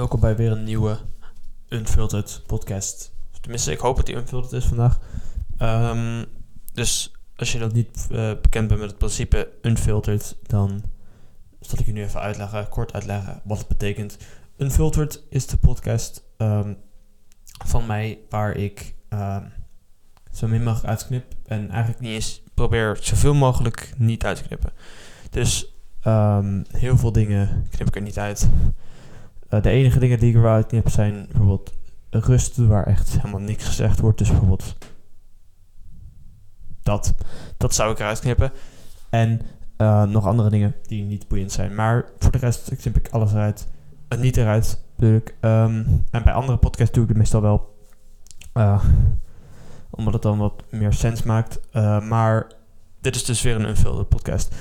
Welkom bij weer een nieuwe Unfiltered podcast. Tenminste, ik hoop dat die Unfiltered is vandaag. Ehm, dus als je dat niet eh, bekend bent met het principe Unfiltered, dan zal ik je nu even uitleggen, kort uitleggen wat het betekent. Unfiltered is de podcast ehm, van mij waar ik ehm, zo min mogelijk uitknip en eigenlijk niet eens probeer zoveel mogelijk niet uit te knippen. Dus heel veel dingen knip ik er niet uit. Uh, de enige dingen die ik eruit heb zijn bijvoorbeeld rusten, waar echt helemaal niks gezegd wordt. Dus bijvoorbeeld dat. Dat zou ik eruit knippen. En uh, nog andere dingen die niet boeiend zijn. Maar voor de rest knip ik alles eruit. Uh, niet eruit, natuurlijk. Um, en bij andere podcasts doe ik het meestal wel. omdat het dan wat meer sens maakt. maar dit is dus weer een unfiltered podcast.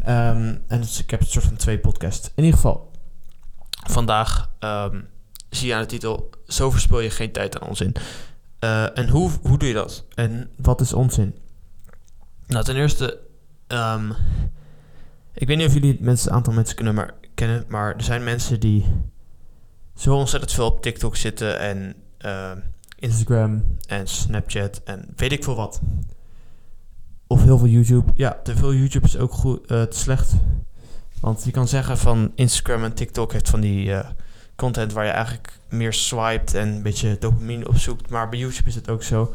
Um, en dus ik heb een soort van twee podcasts. In ieder geval, Vandaag um, zie je aan de titel: Zo verspil je geen tijd aan onzin. Uh, en hoe, hoe doe je dat? En wat is onzin? Nou, ten eerste, um, ik weet niet of jullie het aantal mensen kunnen maar, kennen, maar er zijn mensen die zo ontzettend veel op TikTok zitten en uh, Instagram en Snapchat en weet ik veel wat. Of heel veel YouTube. Ja, te veel YouTube is ook goed, uh, te slecht. Want je kan zeggen van Instagram en TikTok heeft van die uh, content waar je eigenlijk meer swiped en een beetje dopamine opzoekt. Maar bij YouTube is het ook zo.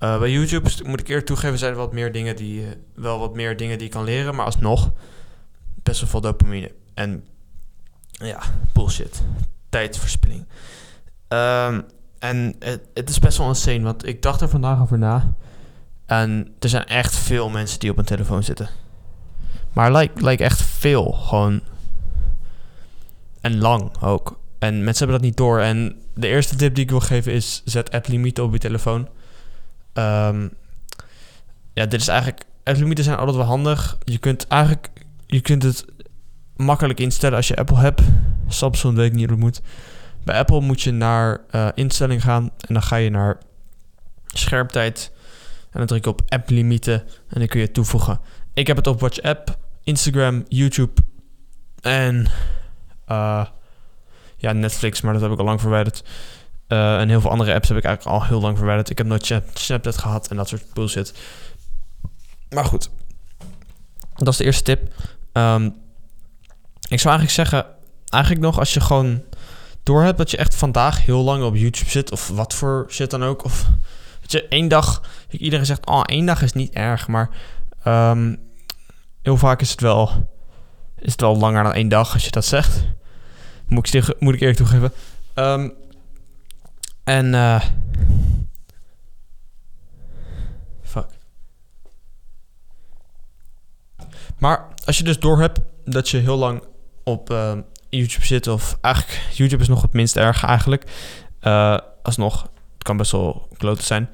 Uh, bij YouTube moet ik eerlijk toegeven, zijn er wat meer dingen die uh, wel wat meer dingen die je kan leren, maar alsnog best wel veel dopamine. En ja, bullshit. Tijdverspilling. Um, en het, het, is best wel insane, want ik dacht er vandaag over na. En er zijn echt veel mensen die op een telefoon zitten. Maar lijkt like echt veel. Gewoon. En lang ook. En mensen hebben dat niet door. En de eerste tip die ik wil geven is: zet app-limieten op je telefoon. Um, ja, dit is eigenlijk. App-limieten zijn altijd wel handig. Je kunt eigenlijk. Je kunt het makkelijk instellen als je Apple hebt. Samsung weet ik niet hoe het moet. Bij Apple moet je naar uh, instelling gaan. En dan ga je naar scherptijd. En dan druk je op app-limieten. En dan kun je toevoegen. Ik heb het op WhatsApp, Instagram, YouTube en uh, ja, Netflix, maar dat heb ik al lang verwijderd. Uh, en heel veel andere apps heb ik eigenlijk al heel lang verwijderd. Ik heb nooit Snapchat gehad en dat soort bullshit. Maar goed, dat is de eerste tip. Um, ik zou eigenlijk zeggen, eigenlijk nog als je gewoon door hebt dat je echt vandaag heel lang op YouTube zit, of wat voor shit dan ook, of dat je één dag, iedereen zegt, oh, één dag is niet erg, maar Um, heel vaak is het, wel, is het wel langer dan één dag als je dat zegt. Moet ik, moet ik eerlijk toegeven. Um, en uh, fuck. Maar als je dus door hebt dat je heel lang op uh, YouTube zit, of eigenlijk YouTube is nog het minst erg eigenlijk. Uh, alsnog, het kan best wel kloten zijn.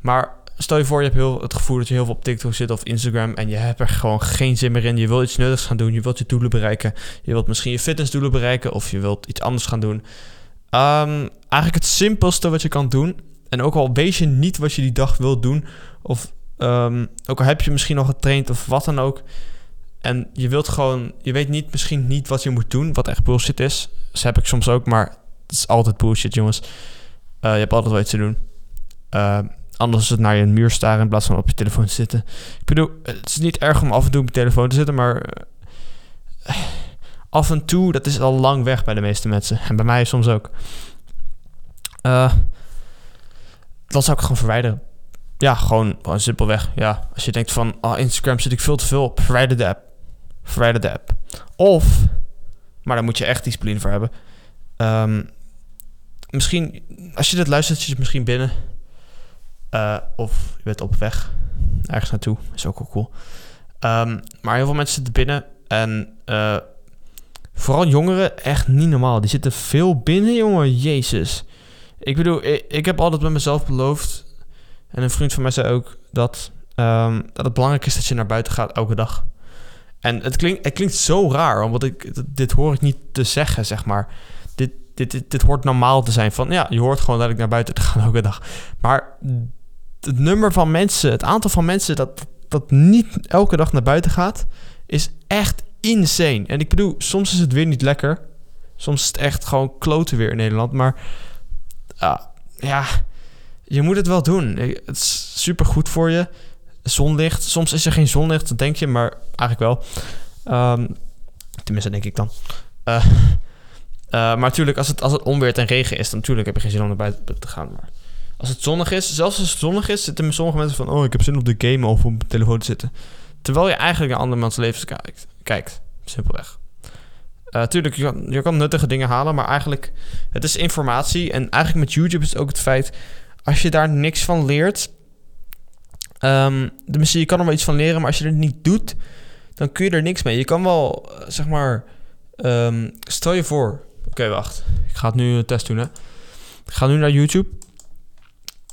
Maar stel je voor, je hebt heel, het gevoel dat je heel veel op TikTok zit of Instagram en je hebt er gewoon geen zin meer in. Je wil iets nuttigs gaan doen, je wilt je doelen bereiken. Je wilt misschien je fitnessdoelen bereiken of je wilt iets anders gaan doen. Um, eigenlijk het simpelste wat je kan doen, en ook al weet je niet wat je die dag wilt doen, of um, ook al heb je misschien nog getraind of wat dan ook, en je wilt gewoon, je weet niet, misschien niet wat je moet doen, wat echt bullshit is. Dat heb ik soms ook, maar het is altijd bullshit, jongens. Uh, je hebt altijd iets te doen. Uh, Anders is het naar je muur staren in plaats van op je telefoon te zitten. Ik bedoel, het is niet erg om af en toe op je telefoon te zitten, maar uh, af en toe, dat is al lang weg bij de meeste mensen. En bij mij soms ook. Uh, dan zou ik gewoon verwijderen. Ja, gewoon, gewoon simpelweg. Ja, als je denkt van, oh, Instagram zit ik veel te veel op, verwijder de app. Verwijder de app. Of, maar daar moet je echt discipline voor hebben. Um, misschien, als je dit luistert, zit je misschien binnen uh, of je bent op weg ergens naartoe. Is ook wel cool. Um, maar heel veel mensen zitten binnen. En uh, vooral jongeren, echt niet normaal. Die zitten veel binnen, jongen. Jezus. Ik bedoel, ik, heb altijd met mezelf beloofd. En een vriend van mij zei ook dat, um, dat het belangrijk is dat je naar buiten gaat elke dag. En het klinkt, het klinkt zo raar, omdat ik, dit hoor ik niet te zeggen, zeg maar. Dit, dit, dit, dit hoort normaal te zijn. Van ja, je hoort gewoon dat ik naar buiten te gaan elke dag. Maar het nummer van mensen, het aantal van mensen dat, dat niet elke dag naar buiten gaat, is echt insane. En ik bedoel, soms is het weer niet lekker. Soms is het echt gewoon kloten weer in Nederland. Maar uh, ja, je moet het wel doen. Het is super goed voor je. Zonlicht. Soms is er geen zonlicht, dat denk je, maar eigenlijk wel. Um, tenminste, denk ik dan. Uh, uh, maar natuurlijk, als het, als het onweert en regen is, dan natuurlijk heb je geen zin om naar buiten te gaan. Maar als het zonnig is, zelfs als het zonnig is, zitten sommige mensen van... oh, ik heb zin om de game of op mijn telefoon te zitten. Terwijl je eigenlijk naar andermans levens kijkt. kijkt. Simpelweg. Uh, tuurlijk, je kan, je kan nuttige dingen halen, maar eigenlijk... het is informatie. En eigenlijk met YouTube is het ook het feit... als je daar niks van leert... Um, je kan er wel iets van leren, maar als je het niet doet... dan kun je er niks mee. Je kan wel, eh, zeg maar... Um, stel je voor... Oké, wacht. Ik ga het nu een test doen, hè. Ik ga nu naar YouTube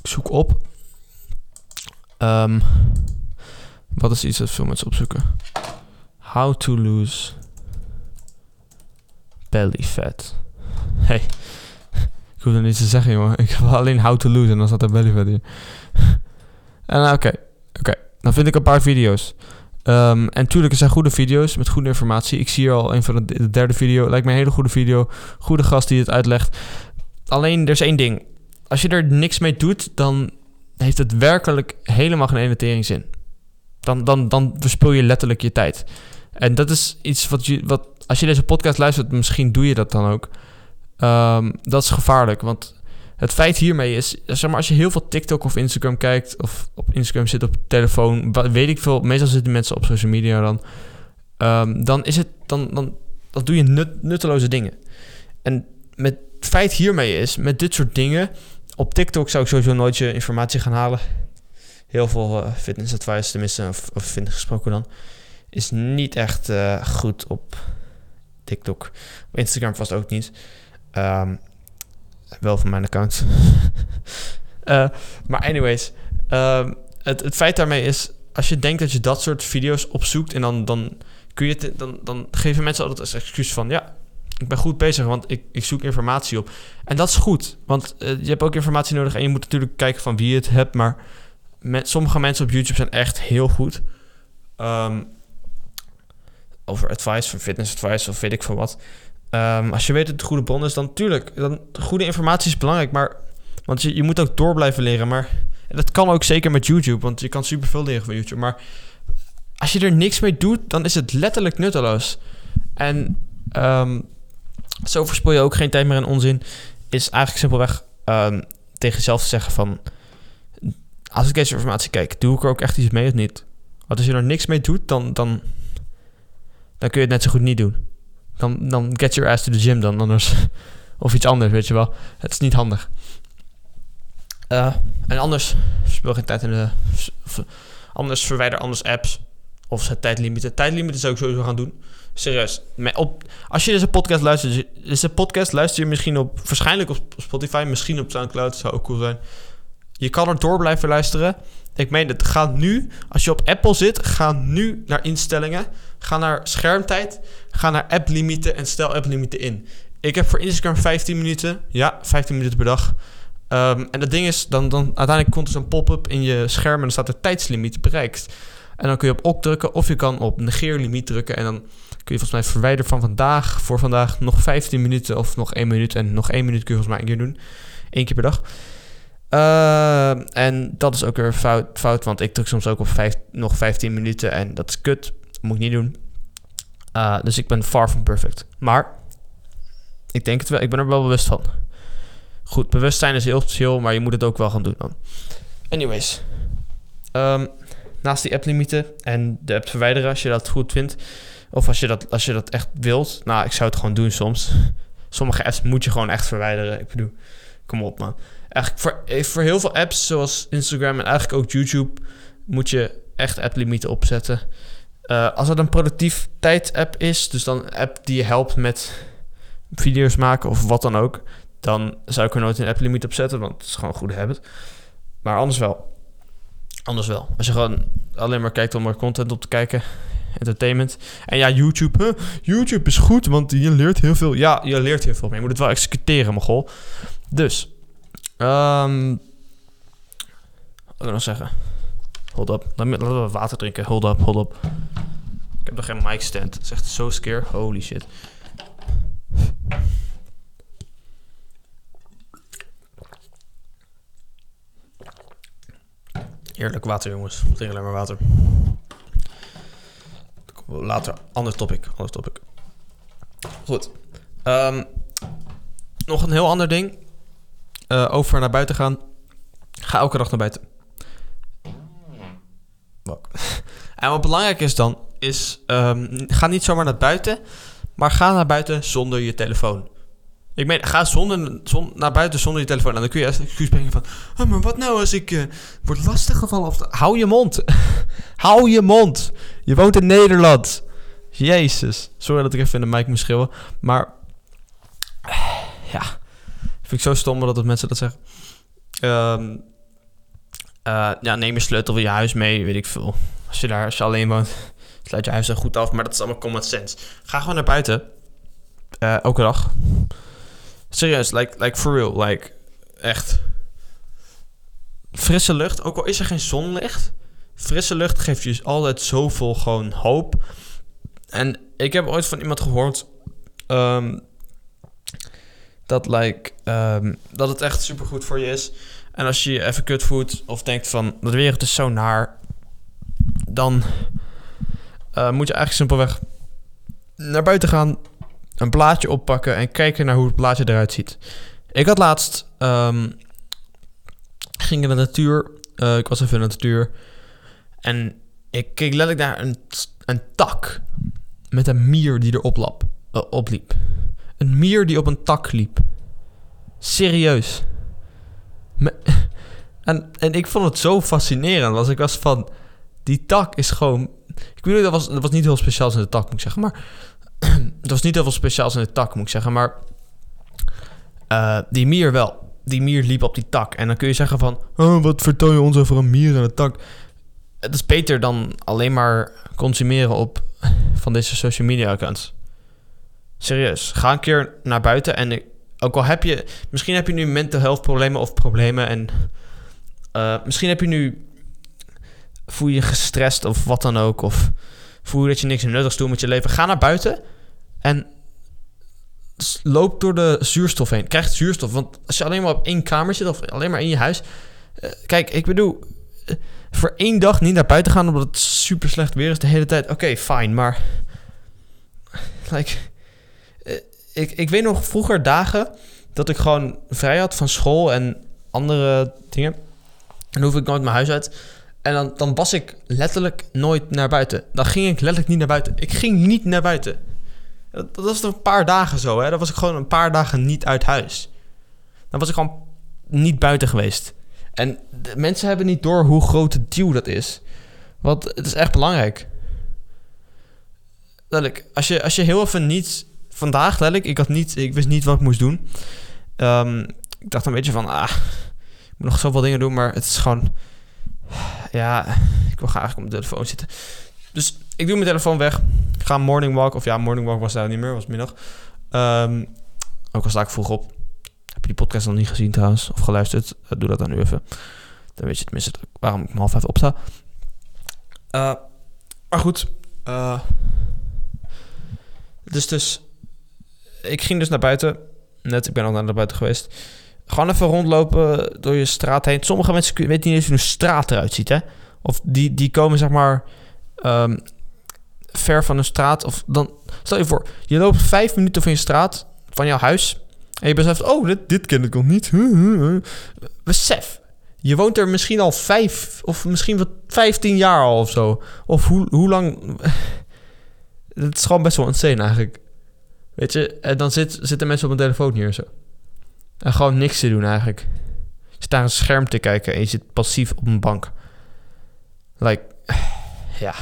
zoek op. Um, wat is iets dat veel mensen opzoeken? How to lose belly fat. Hey, ik hoef er niets te zeggen, jongen. Ik heb alleen how to lose en dan staat er belly fat in. en oké, oké. Dan vind ik een paar video's. Um, en tuurlijk, er zijn goede video's met goede informatie. Ik zie hier al een van de, de derde video. Lijkt me een hele goede video. Goede gast die het uitlegt. Alleen, er is één ding als je er niks mee doet, dan heeft het werkelijk helemaal geen ene zin. Dan, dan, dan verspil je letterlijk je tijd. En dat is iets wat je, wat, als je deze podcast luistert, misschien doe je dat dan ook. Um, dat is gevaarlijk, want het feit hiermee is, zeg maar, als je heel veel TikTok of Instagram kijkt, of op Instagram zit op telefoon, weet ik veel, meestal zitten mensen op social media dan, um, dan is het, dan, dan, dan doe je nut, nutteloze dingen. En met het feit hiermee is, met dit soort dingen, op TikTok zou ik sowieso nooit je informatie gaan halen. Heel veel uh, fitness advice, tenminste, of, of fitness gesproken dan, is niet echt uh, goed op TikTok. Instagram vast ook niet. Um, wel van mijn account. uh, maar anyways, um, het, het feit daarmee is, als je denkt dat je dat soort video's opzoekt en dan, dan kun je dan, dan geven mensen altijd als excuus van ja, ik ben goed bezig, want ik, ik zoek informatie op. En dat is goed, want uh, je hebt ook informatie nodig en je moet natuurlijk kijken van wie je het hebt. Maar met, sommige mensen op YouTube zijn echt heel goed. Um, over advice, voor fitness advice of weet ik van wat. Um, als je weet dat het goede bron is, dan tuurlijk. Dan, goede informatie is belangrijk, maar... Want je, je moet ook door blijven leren, maar... dat kan ook zeker met YouTube, want je kan superveel leren van YouTube. Maar als je er niks mee doet, dan is het letterlijk nutteloos. En... Um, zo verspil je ook geen tijd meer in onzin. Is eigenlijk simpelweg um, tegen jezelf te zeggen van... Als ik deze informatie kijk, doe ik er ook echt iets mee of niet? Want als je er niks mee doet, dan, dan, dan kun je het net zo goed niet doen. Dan, dan get your ass to the gym dan, anders. Of iets anders, weet je wel. Het is niet handig. Uh, en anders speel geen tijd in de... Anders verwijder anders apps. Of zet tijdlimieten. Tijdlimieten zou ik sowieso gaan doen. Serieus. Op, als je deze podcast luistert, deze podcast luister je misschien op, waarschijnlijk op Spotify, misschien op Soundcloud, zou ook cool zijn. Je kan er door blijven luisteren. Ik meen het, ga nu, als je op Apple zit, ga nu naar instellingen. Ga naar schermtijd, ga naar applimieten en stel applimieten in. Ik heb voor Instagram 15 minuten, ja, 15 minuten per dag. Um, en dat ding is, dan, dan uiteindelijk komt er zo'n pop-up in je scherm en dan staat er tijdslimiet bereikt. En dan kun je op ok drukken of je kan op negeerlimiet drukken en dan kun je volgens mij verwijderen van vandaag voor vandaag nog 15 minuten of nog 1 minuut. En nog 1 minuut kun je volgens mij een keer doen. Eén keer per dag. Uh, en dat is ook weer fout, fout want ik druk soms ook op vijf, nog 15 minuten en dat is kut. Dat moet ik niet doen. Uh, dus ik ben far from perfect. Maar ik denk het wel, ik ben er wel bewust van. Goed, bewustzijn is heel chill, maar je moet het ook wel gaan doen dan. Anyways. Um, naast die app-limieten en de app verwijderen als je dat goed vindt, of als je dat, als je dat echt wilt. Nou, ik zou het gewoon doen soms. Sommige apps moet je gewoon echt verwijderen. Ik bedoel, kom op man. Eigenlijk voor, eh, voor heel veel apps, zoals Instagram en eigenlijk ook YouTube, moet je echt app-limieten opzetten. Uh, als het een productiviteit-app is, dus dan een app die je helpt met video's maken of wat dan ook, dan zou ik er nooit een app-limiet op zetten, want het is gewoon een goede habit. Maar anders wel. Anders wel. Als je gewoon alleen maar kijkt om er content op te kijken, entertainment. En ja, YouTube. YouTube is goed, want je leert heel veel. Ja, je leert heel veel, maar je moet het wel executeren, mogol. Dus, um, wat wil ik nog zeggen? Hold up. Laten we water drinken. Hold up, hold up. Ik heb nog geen mic stand. Het is echt zo scare. Holy shit. Eerlijk water, jongens. Drink alleen maar water. Later, ander topic. Ander topic. Goed. Ehm, nog een heel ander ding. Uh, over naar buiten gaan. Ga elke dag naar buiten. En wat belangrijk is dan, is um, ga niet zomaar naar buiten, maar ga naar buiten zonder je telefoon. Ik meen, ga zonder, naar buiten zonder je telefoon. En dan kun je als excuus brengen van... Oh, maar wat nou als ik uh, word lastiggevallen? Of hou je mond. hou je mond. Je woont in Nederland. Jezus. Sorry dat ik even in de mic moet schreeuwen. Maar... ja. Vind ik zo stom dat mensen dat zeggen. Um, uh, ja, neem je sleutel van je huis mee, weet ik veel. Als je daar als je alleen woont, sluit je huis dan goed af. Maar dat is allemaal common sense. Ga gewoon naar buiten. Uh, elke dag. Serieus, like, like for real. Like, echt. Frisse lucht, ook al is er geen zonlicht. Frisse lucht geeft je altijd zoveel gewoon hoop. En ik heb ooit van iemand gehoord... Um, dat, like, um, dat het echt supergoed voor je is. En als je je even kut voelt of denkt van... de wereld is zo naar... dan uh, moet je eigenlijk simpelweg naar buiten gaan een blaadje oppakken en kijken naar hoe het blaadje eruit ziet. Ik had laatst, um, ging in de natuur, uh, ik was even in de natuur en ik keek letterlijk naar een, een tak met een mier die erop lap, uh, opliep. Een mier die op een tak liep. Serieus. En, en ik vond het zo fascinerend. Was ik was van, die tak is gewoon... Ik weet niet, dat was, dat was niet heel speciaal in de tak, moet ik zeggen. Maar het was niet heel veel speciaals in de tak, moet ik zeggen. Maar uh, die mier wel. Die mier liep op die tak. En dan kun je zeggen van... Oh, wat vertel je ons over een mier en een tak? Het is beter dan alleen maar consumeren op van deze social media accounts. Serieus. Ga een keer naar buiten en ook al heb je... Misschien heb je nu mental health problemen of problemen en... Uh, misschien heb je nu... Voel je gestrest of wat dan ook. Of voel je dat je niks nuttigs doet met je leven. Ga naar buiten en loop door de zuurstof heen. Krijg zuurstof. Want als je alleen maar op één kamer zit of alleen maar in je huis. Uh, kijk, ik bedoel, uh, voor één dag niet naar buiten gaan omdat het super slecht weer is de hele tijd. Oké, fijn, maar. Like, uh, ik, ik weet nog vroeger dagen dat ik gewoon vrij had van school en andere dingen. En hoef ik nooit mijn huis uit. En dan, dan was ik letterlijk nooit naar buiten. Dan ging ik letterlijk niet naar buiten. Ik ging niet naar buiten. Dat, dat was een paar dagen zo, hè. Dan was ik gewoon een paar dagen niet uit huis. Dan was ik gewoon niet buiten geweest. En de mensen hebben niet door hoe groot het deal dat is. Want het is echt belangrijk. Letterlijk, als je, als je heel even niet... Vandaag, letterlijk, ik, had niet, ik wist niet wat ik moest doen. Um, ik dacht een beetje van... Ah, ik moet nog zoveel dingen doen, maar het is gewoon ja, ik wil graag op mijn telefoon zitten. Dus ik doe mijn telefoon weg. Ga morning walk. Of ja, morning walk was daar niet meer, was middag. Um, ook al sta ik vroeg op. Heb je die podcast nog niet gezien trouwens? Of geluisterd? Uh, doe dat dan nu even. Dan weet je tenminste waarom ik om half even opsta. Uh, maar goed. Uh, dus dus... Ik ging dus naar buiten. Net, ik ben al naar buiten geweest. Gewoon even rondlopen door je straat heen. Sommige mensen weten niet eens hoe een straat eruit ziet, hè? Of die, die komen zeg maar um, ver van een straat. Of dan, stel je voor, je loopt vijf minuten van je straat, van jouw huis. En je beseft, oh, dit, dit ken ik nog niet. Besef, je woont er misschien al vijf of misschien wat vijftien jaar al of zo. Of hoe, hoe lang... Het is gewoon best wel insane eigenlijk. Weet je, en dan zit, zitten mensen op een telefoon hier zo. En gewoon niks te doen eigenlijk. Je zit naar een scherm te kijken en je zit passief op een bank. Like, ja.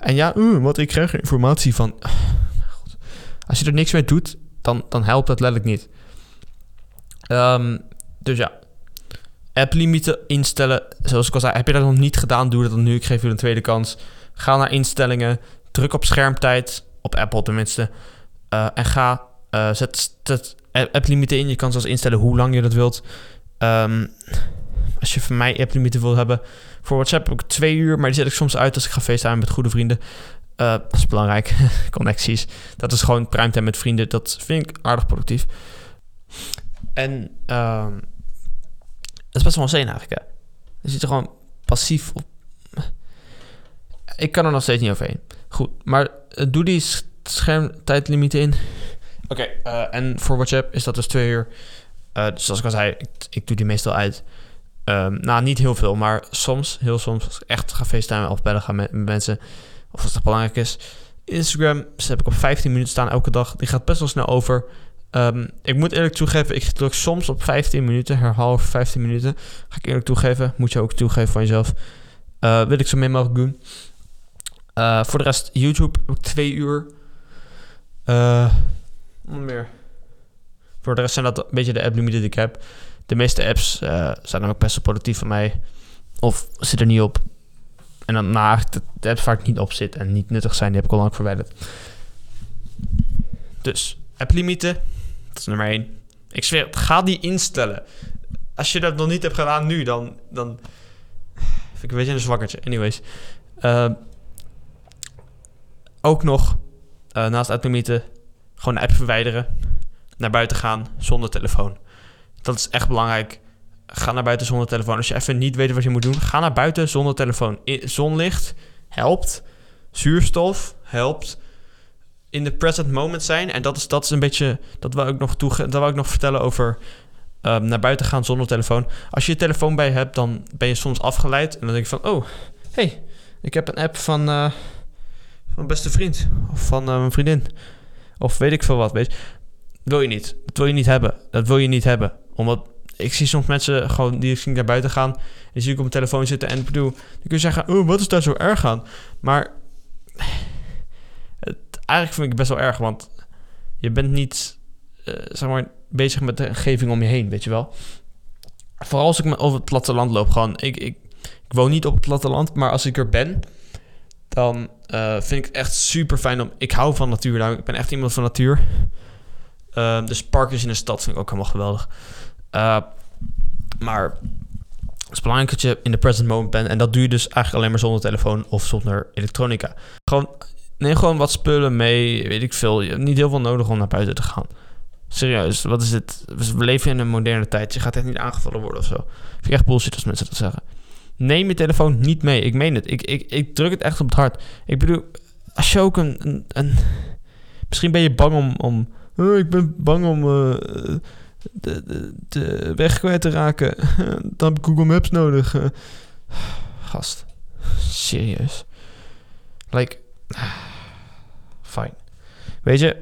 En ja, uh, wat ik krijg informatie van. Uh, als je er niks mee doet, dan, dan helpt dat letterlijk niet. Um, dus ja. App-limieten instellen. Zoals ik al zei, heb je dat nog niet gedaan, doe dat dan nu. Ik geef je een tweede kans. Ga naar instellingen. Druk op schermtijd. Op Apple tenminste. Uh, en ga. Uh, zet, zet app-limieten in. Je kan zelfs instellen hoe lang je dat wilt. Um, als je van mij app-limieten wil hebben. Voor WhatsApp heb ik twee uur, maar die zet ik soms uit als ik ga facetimen met goede vrienden. Uh, dat is belangrijk. Connecties. Dat is gewoon primetime met vrienden. Dat vind ik aardig productief. En uh, het is best wel een zin eigenlijk, hè. Je zit er gewoon passief op. Ik kan er nog steeds niet overheen. Goed, maar uh, doe die schermtijdlimiet in. Oké, uh, en voor WhatsApp is dat dus twee uur. Uh, dus zoals ik al zei, ik, doe die meestal uit. Um, nou, niet heel veel, maar soms, heel soms, als ik echt ga facetimen of bellen gaan met, mensen, of als het belangrijk is. Instagram heb ik op 15 minuten staan elke dag. Die gaat best wel snel over. Um, ik moet eerlijk toegeven, ik druk soms op 15 minuten, herhaal 15 minuten. Ga ik eerlijk toegeven, moet je ook toegeven van jezelf. Uh, wil ik zo min mogelijk doen. Voor de rest, YouTube heb ik twee uur. Uh, meer. Voor de rest zijn dat een beetje de app-limieten die ik heb. De meeste apps zijn dan ook best wel productief van mij. Of zit er niet op. En dan na nou, de apps waar ik niet op zit en niet nuttig zijn, die heb ik al lang verwijderd. Dus, app-limieten. Dat is nummer 1. Ik zweer, ga die instellen. Als je dat nog niet hebt gedaan nu, dan, dan vind ik een beetje een zwakkertje. Anyways. Uh, ook nog, uh, naast uitlimieten, gewoon de app verwijderen. Naar buiten gaan zonder telefoon. Dat is echt belangrijk. Ga naar buiten zonder telefoon. Als je even niet weet wat je moet doen, ga naar buiten zonder telefoon. Zonlicht helpt. Zuurstof helpt in de present moment zijn. En dat is, dat is een beetje. Dat wil ik nog, toe, dat wil ik nog vertellen over. Um, naar buiten gaan zonder telefoon. Als je je telefoon bij hebt, dan ben je soms afgeleid. En dan denk je van: oh, hey, ik heb een app van. Uh, van beste vriend. Of van uh, mijn vriendin. Of weet ik veel wat. Weet je. Wil je niet. Dat wil je niet hebben. Dat wil je niet hebben. Omdat ik zie soms mensen gewoon die ging naar buiten gaan. En zie ik op mijn telefoon zitten. En ik bedoel, dan kun je zeggen: oh, wat is daar zo erg aan? Maar eigenlijk vind ik het best wel erg, want je bent niet, uh, zeg maar, bezig met de omgeving om je heen, weet je wel. Vooral als ik over het platteland loop, gewoon, ik, ik, ik woon niet op het platteland, maar als ik er ben, dan uh, vind ik echt super fijn om, ik hou van natuur, ik ben echt iemand van natuur. Uh, dus parkjes in de stad vind ik ook helemaal geweldig. Uh, maar het is belangrijk dat je in de present moment bent. En dat doe je dus eigenlijk alleen maar zonder telefoon of zonder elektronica. Gewoon Neem gewoon wat spullen mee, weet ik veel. Je hebt niet heel veel nodig om naar buiten te gaan. Serieus, wat is het? We leven in een moderne tijd. Je gaat echt niet aangevallen worden of zo. Vind ik echt bullshit als mensen dat zeggen. Neem je telefoon niet mee. Ik meen het. Ik, ik, ik druk het echt op het hart. Ik bedoel, als je ook een... een, misschien ben je bang om... om oh, ik ben bang om uh, de, de, weg kwijt te raken. Dan heb ik Google Maps nodig. gast. Serieus. Like... Fijn. Weet je,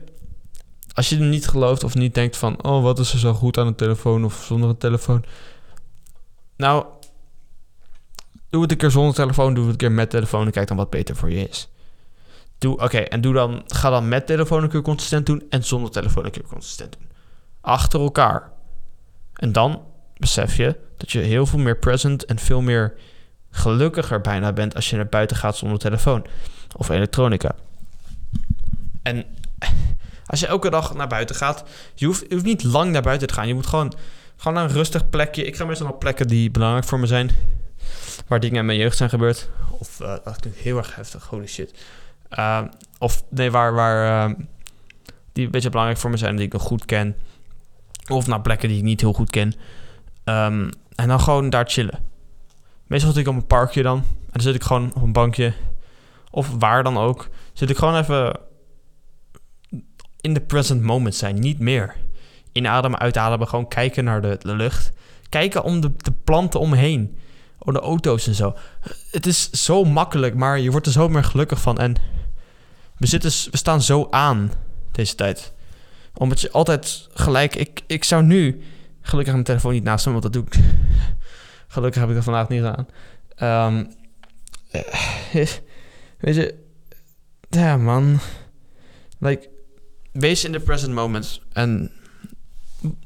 als je er niet gelooft of niet denkt van... oh, wat is er zo goed aan een telefoon of zonder een telefoon... Nou, doe het een keer zonder telefoon, doe het een keer met telefoon... en kijk dan wat beter voor je is. Doe, oké, en doe dan, ga dan met telefoon een keer consistent doen... en zonder telefoon een keer consistent doen. Achter elkaar. En dan besef je dat je heel veel meer present... en veel meer gelukkiger bijna bent als je naar buiten gaat zonder telefoon of elektronica. En als je elke dag naar buiten gaat, je hoeft, je niet lang naar buiten te gaan. Je moet gewoon, gewoon naar een rustig plekje. Ik ga meestal naar plekken die belangrijk voor me zijn. Waar dingen in mijn jeugd zijn gebeurd. Of uh, dat klinkt heel erg heftig, holy shit. Uh, of nee, waar, waar uh, die een beetje belangrijk voor me zijn, die ik nog goed ken. Of naar plekken die ik niet heel goed ken. Um, en dan gewoon daar chillen. Meestal zit ik op een parkje dan. En dan zit ik gewoon op een bankje. Of waar dan ook. Zit ik gewoon even in de present moment zijn. Niet meer. Inademen, uitademen. Gewoon kijken naar de, de lucht. Kijken om de, de planten omheen. Om de auto's en zo. Het is zo makkelijk, maar je wordt er zo meer gelukkig van. En we, zitten, we staan zo aan deze tijd. Omdat je altijd gelijk... Ik, ik zou nu... Gelukkig mijn telefoon niet naast me, want dat doe ik... Gelukkig heb ik dat vandaag niet gedaan. Um, weet je... Ja, man. Like, wees in the present moment. En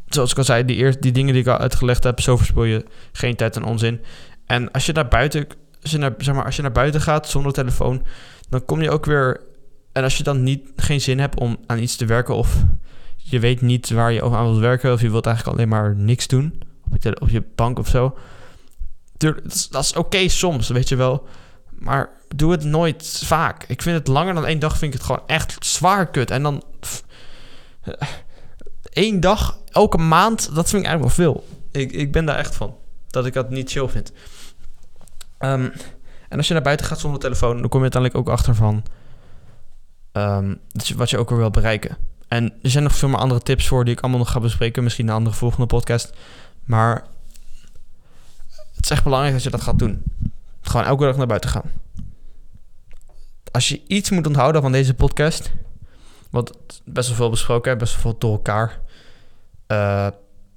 zoals ik al zei, die, eerst, die dingen die ik al uitgelegd heb, zo verspil je geen tijd en onzin. En als je naar buiten, als je naar, zeg maar, als je naar buiten gaat zonder telefoon, dan kom je ook weer. En als je dan niet, geen zin hebt om aan iets te werken, of je weet niet waar je aan wilt werken, of je wilt eigenlijk alleen maar niks doen op je, bank of zo. Dat is, oké soms, weet je wel. Maar doe het nooit vaak. Ik vind het langer dan één dag, vind ik het gewoon echt zwaar kut. En dan één dag, elke maand, dat vind ik eigenlijk wel veel. Ik, ik ben daar echt van. Dat ik dat niet chill vind. Ehm, en als je naar buiten gaat zonder telefoon, dan kom je uiteindelijk ook achter van um, wat je ook weer wil bereiken. En er zijn nog veel meer andere tips voor die ik allemaal nog ga bespreken. Misschien in een andere volgende podcast. Maar het is echt belangrijk dat je dat gaat doen. Gewoon elke dag naar buiten gaan. Als je iets moet onthouden van deze podcast. Want best wel veel besproken, best wel veel door elkaar. Uh,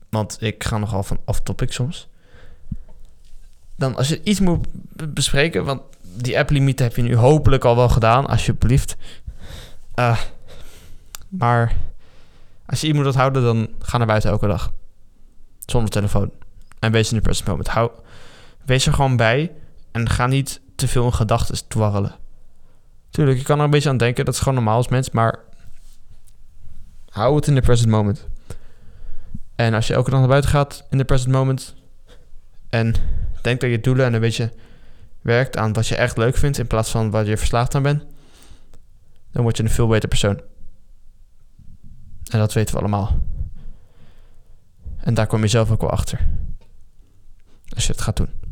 want ik ga nogal van off-topic soms. Dan als je iets moet bespreken, want die app-limiet heb je nu hopelijk al wel gedaan, alsjeblieft. Uh, maar als je iets moet onthouden, dan ga naar buiten elke dag. Zonder telefoon. En wees in de present moment. Hou, wees er gewoon bij en ga niet te veel in gedachten dwarrelen. Tuurlijk, je kan er een beetje aan denken, dat is gewoon normaal als mens, maar hou het in de present moment. En als je elke dag naar buiten gaat in de present moment en denkt dat je doelen en een beetje werkt aan wat je echt leuk vindt in plaats van waar je verslaafd aan bent, dan word je een veel beter persoon. En dat weten we allemaal. En daar kom je zelf ook wel achter. Als je het gaat doen.